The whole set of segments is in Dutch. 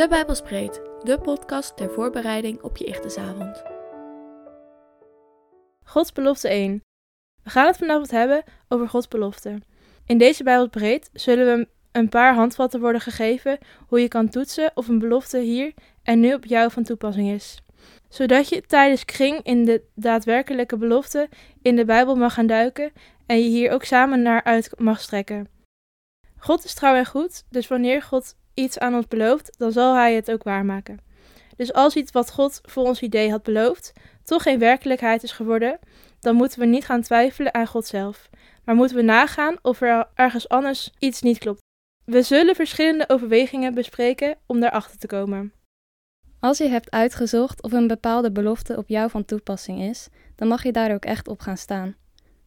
De Bijbelspreet, de podcast ter voorbereiding op je Ichtesavond. Gods belofte 1. We gaan het vanavond hebben over Gods belofte. In deze Bijbelspreet zullen we een paar handvatten worden gegeven hoe je kan toetsen of een belofte hier en nu op jou van toepassing is. Zodat je tijdens kring in de daadwerkelijke belofte in de Bijbel mag gaan duiken en je hier ook samen naar uit mag strekken. God is trouw en goed, dus wanneer God iets aan ons belooft, dan zal Hij het ook waarmaken. Dus als iets wat God voor ons idee had beloofd, toch geen werkelijkheid is geworden, dan moeten we niet gaan twijfelen aan God zelf, maar moeten we nagaan of er ergens anders iets niet klopt. We zullen verschillende overwegingen bespreken om daarachter te komen. Als je hebt uitgezocht of een bepaalde belofte op jou van toepassing is, dan mag je daar ook echt op gaan staan.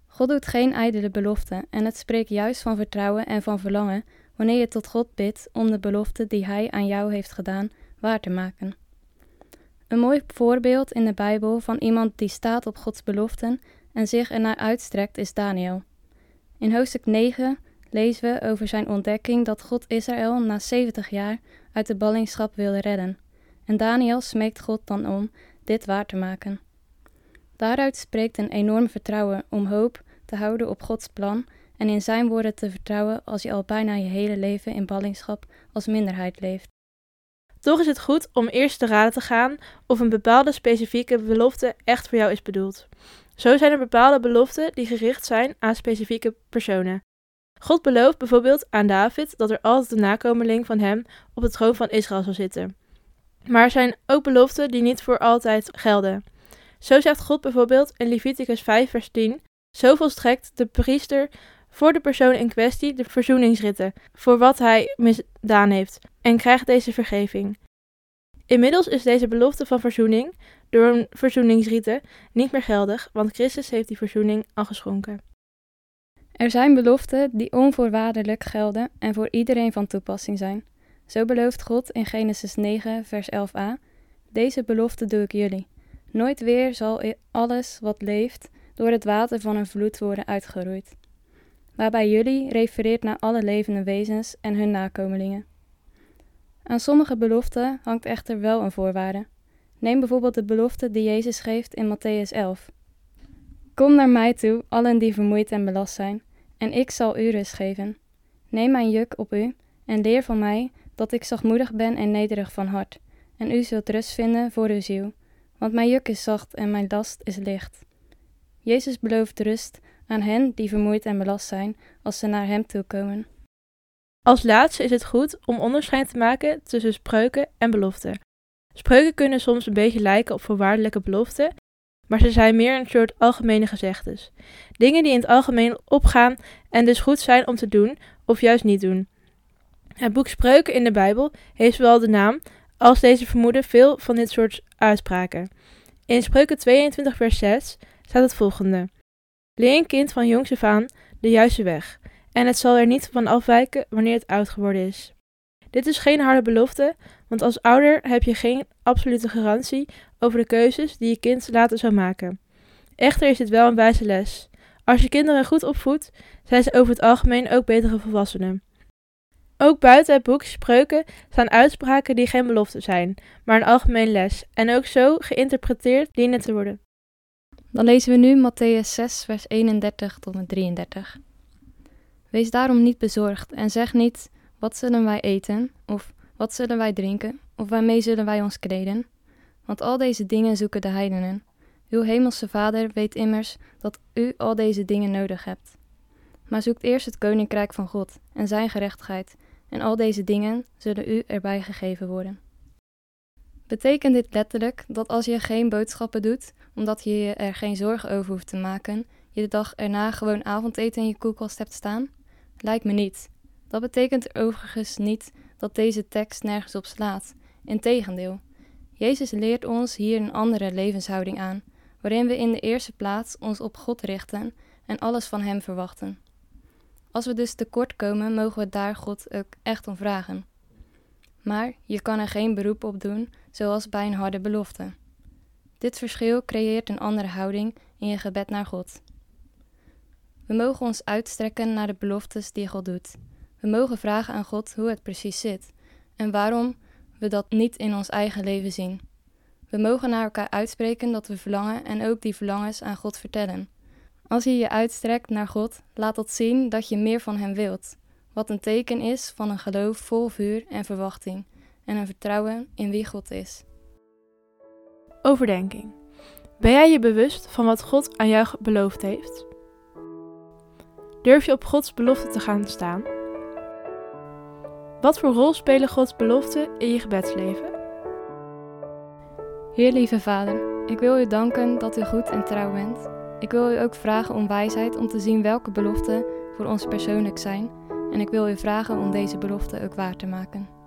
God doet geen ijdele beloften en het spreekt juist van vertrouwen en van verlangen wanneer je tot God bidt om de belofte die Hij aan jou heeft gedaan waar te maken. Een mooi voorbeeld in de Bijbel van iemand die staat op Gods beloften en zich ernaar uitstrekt is Daniel. In hoofdstuk 9 lezen we over zijn ontdekking dat God Israël na 70 jaar uit de ballingschap wilde redden. En Daniel smeekt God dan om dit waar te maken. Daaruit spreekt een enorm vertrouwen om hoop te houden op Gods plan en in zijn woorden te vertrouwen als je al bijna je hele leven in ballingschap als minderheid leeft. Toch is het goed om eerst te raden te gaan of een bepaalde specifieke belofte echt voor jou is bedoeld. Zo zijn er bepaalde beloften die gericht zijn aan specifieke personen. God belooft bijvoorbeeld aan David dat er altijd een nakomeling van hem op het troon van Israël zal zitten. Maar er zijn ook beloften die niet voor altijd gelden. Zo zegt God bijvoorbeeld in Leviticus 5, vers 10: Zo volstrekt de priester voor de persoon in kwestie de verzoeningsritten voor wat hij misdaan heeft en krijgt deze vergeving. Inmiddels is deze belofte van verzoening door een verzoeningsrite niet meer geldig, want Christus heeft die verzoening al geschonken. Er zijn beloften die onvoorwaardelijk gelden en voor iedereen van toepassing zijn. Zo belooft God in Genesis 9, vers 11a: Deze belofte doe ik jullie. Nooit weer zal alles wat leeft door het water van een vloed worden uitgeroeid. Waarbij jullie refereert naar alle levende wezens en hun nakomelingen. Aan sommige beloften hangt echter wel een voorwaarde. Neem bijvoorbeeld de belofte die Jezus geeft in Matthäus 11. Kom naar mij toe, allen die vermoeid en belast zijn, en ik zal u rust geven. Neem mijn juk op u en leer van mij dat ik zachtmoedig ben en nederig van hart, en u zult rust vinden voor uw ziel, want mijn juk is zacht en mijn last is licht. Jezus belooft rust aan hen die vermoeid en belast zijn als ze naar hem toe komen. Als laatste is het goed om onderscheid te maken tussen spreuken en beloften. Spreuken kunnen soms een beetje lijken op voorwaardelijke beloften, maar ze zijn meer een soort algemene gezegdes. Dingen die in het algemeen opgaan en dus goed zijn om te doen of juist niet doen. Het boek Spreuken in de Bijbel heeft zowel de naam als deze vermoeden veel van dit soort uitspraken. In Spreuken 22 vers 6 staat het volgende. Leer een kind van jongs af aan de juiste weg, en het zal er niet van afwijken wanneer het oud geworden is. Dit is geen harde belofte, want als ouder heb je geen absolute garantie over de keuzes die je kind later zal maken. Echter is dit wel een wijze les. Als je kinderen goed opvoedt, zijn ze over het algemeen ook betere volwassenen. Ook buiten het boek Spreuken staan uitspraken die geen belofte zijn, maar een algemeen les, en ook zo geïnterpreteerd dienen te worden. Dan lezen we nu Matthäus 6, vers 31 tot en 33. Wees daarom niet bezorgd en zeg niet: wat zullen wij eten? Of wat zullen wij drinken? Of waarmee zullen wij ons kleden? Want al deze dingen zoeken de heidenen. Uw hemelse Vader weet immers dat u al deze dingen nodig hebt. Maar zoekt eerst het koninkrijk van God en zijn gerechtigheid, en al deze dingen zullen u erbij gegeven worden. Betekent dit letterlijk dat als je geen boodschappen doet, omdat je je er geen zorgen over hoeft te maken, je de dag erna gewoon avondeten in je koelkast hebt staan? Lijkt me niet. Dat betekent overigens niet dat deze tekst nergens op slaat. Integendeel. Jezus leert ons hier een andere levenshouding aan, waarin we in de eerste plaats ons op God richten en alles van Hem verwachten. Als we dus tekort komen, mogen we daar God ook echt om vragen. Maar je kan er geen beroep op doen, zoals bij een harde belofte. Dit verschil creëert een andere houding in je gebed naar God. We mogen ons uitstrekken naar de beloftes die God doet. We mogen vragen aan God hoe het precies zit en waarom we dat niet in ons eigen leven zien. We mogen naar elkaar uitspreken dat we verlangen en ook die verlangens aan God vertellen. Als je je uitstrekt naar God, laat dat zien dat je meer van Hem wilt, wat een teken is van een geloof vol vuur en verwachting en een vertrouwen in wie God is. Overdenking. Ben jij je bewust van wat God aan jou beloofd heeft? Durf je op Gods belofte te gaan staan? Wat voor rol spelen Gods beloften in je gebedsleven? Heer lieve Vader, ik wil u danken dat u goed en trouw bent. Ik wil u ook vragen om wijsheid om te zien welke beloften voor ons persoonlijk zijn. En ik wil u vragen om deze beloften ook waar te maken.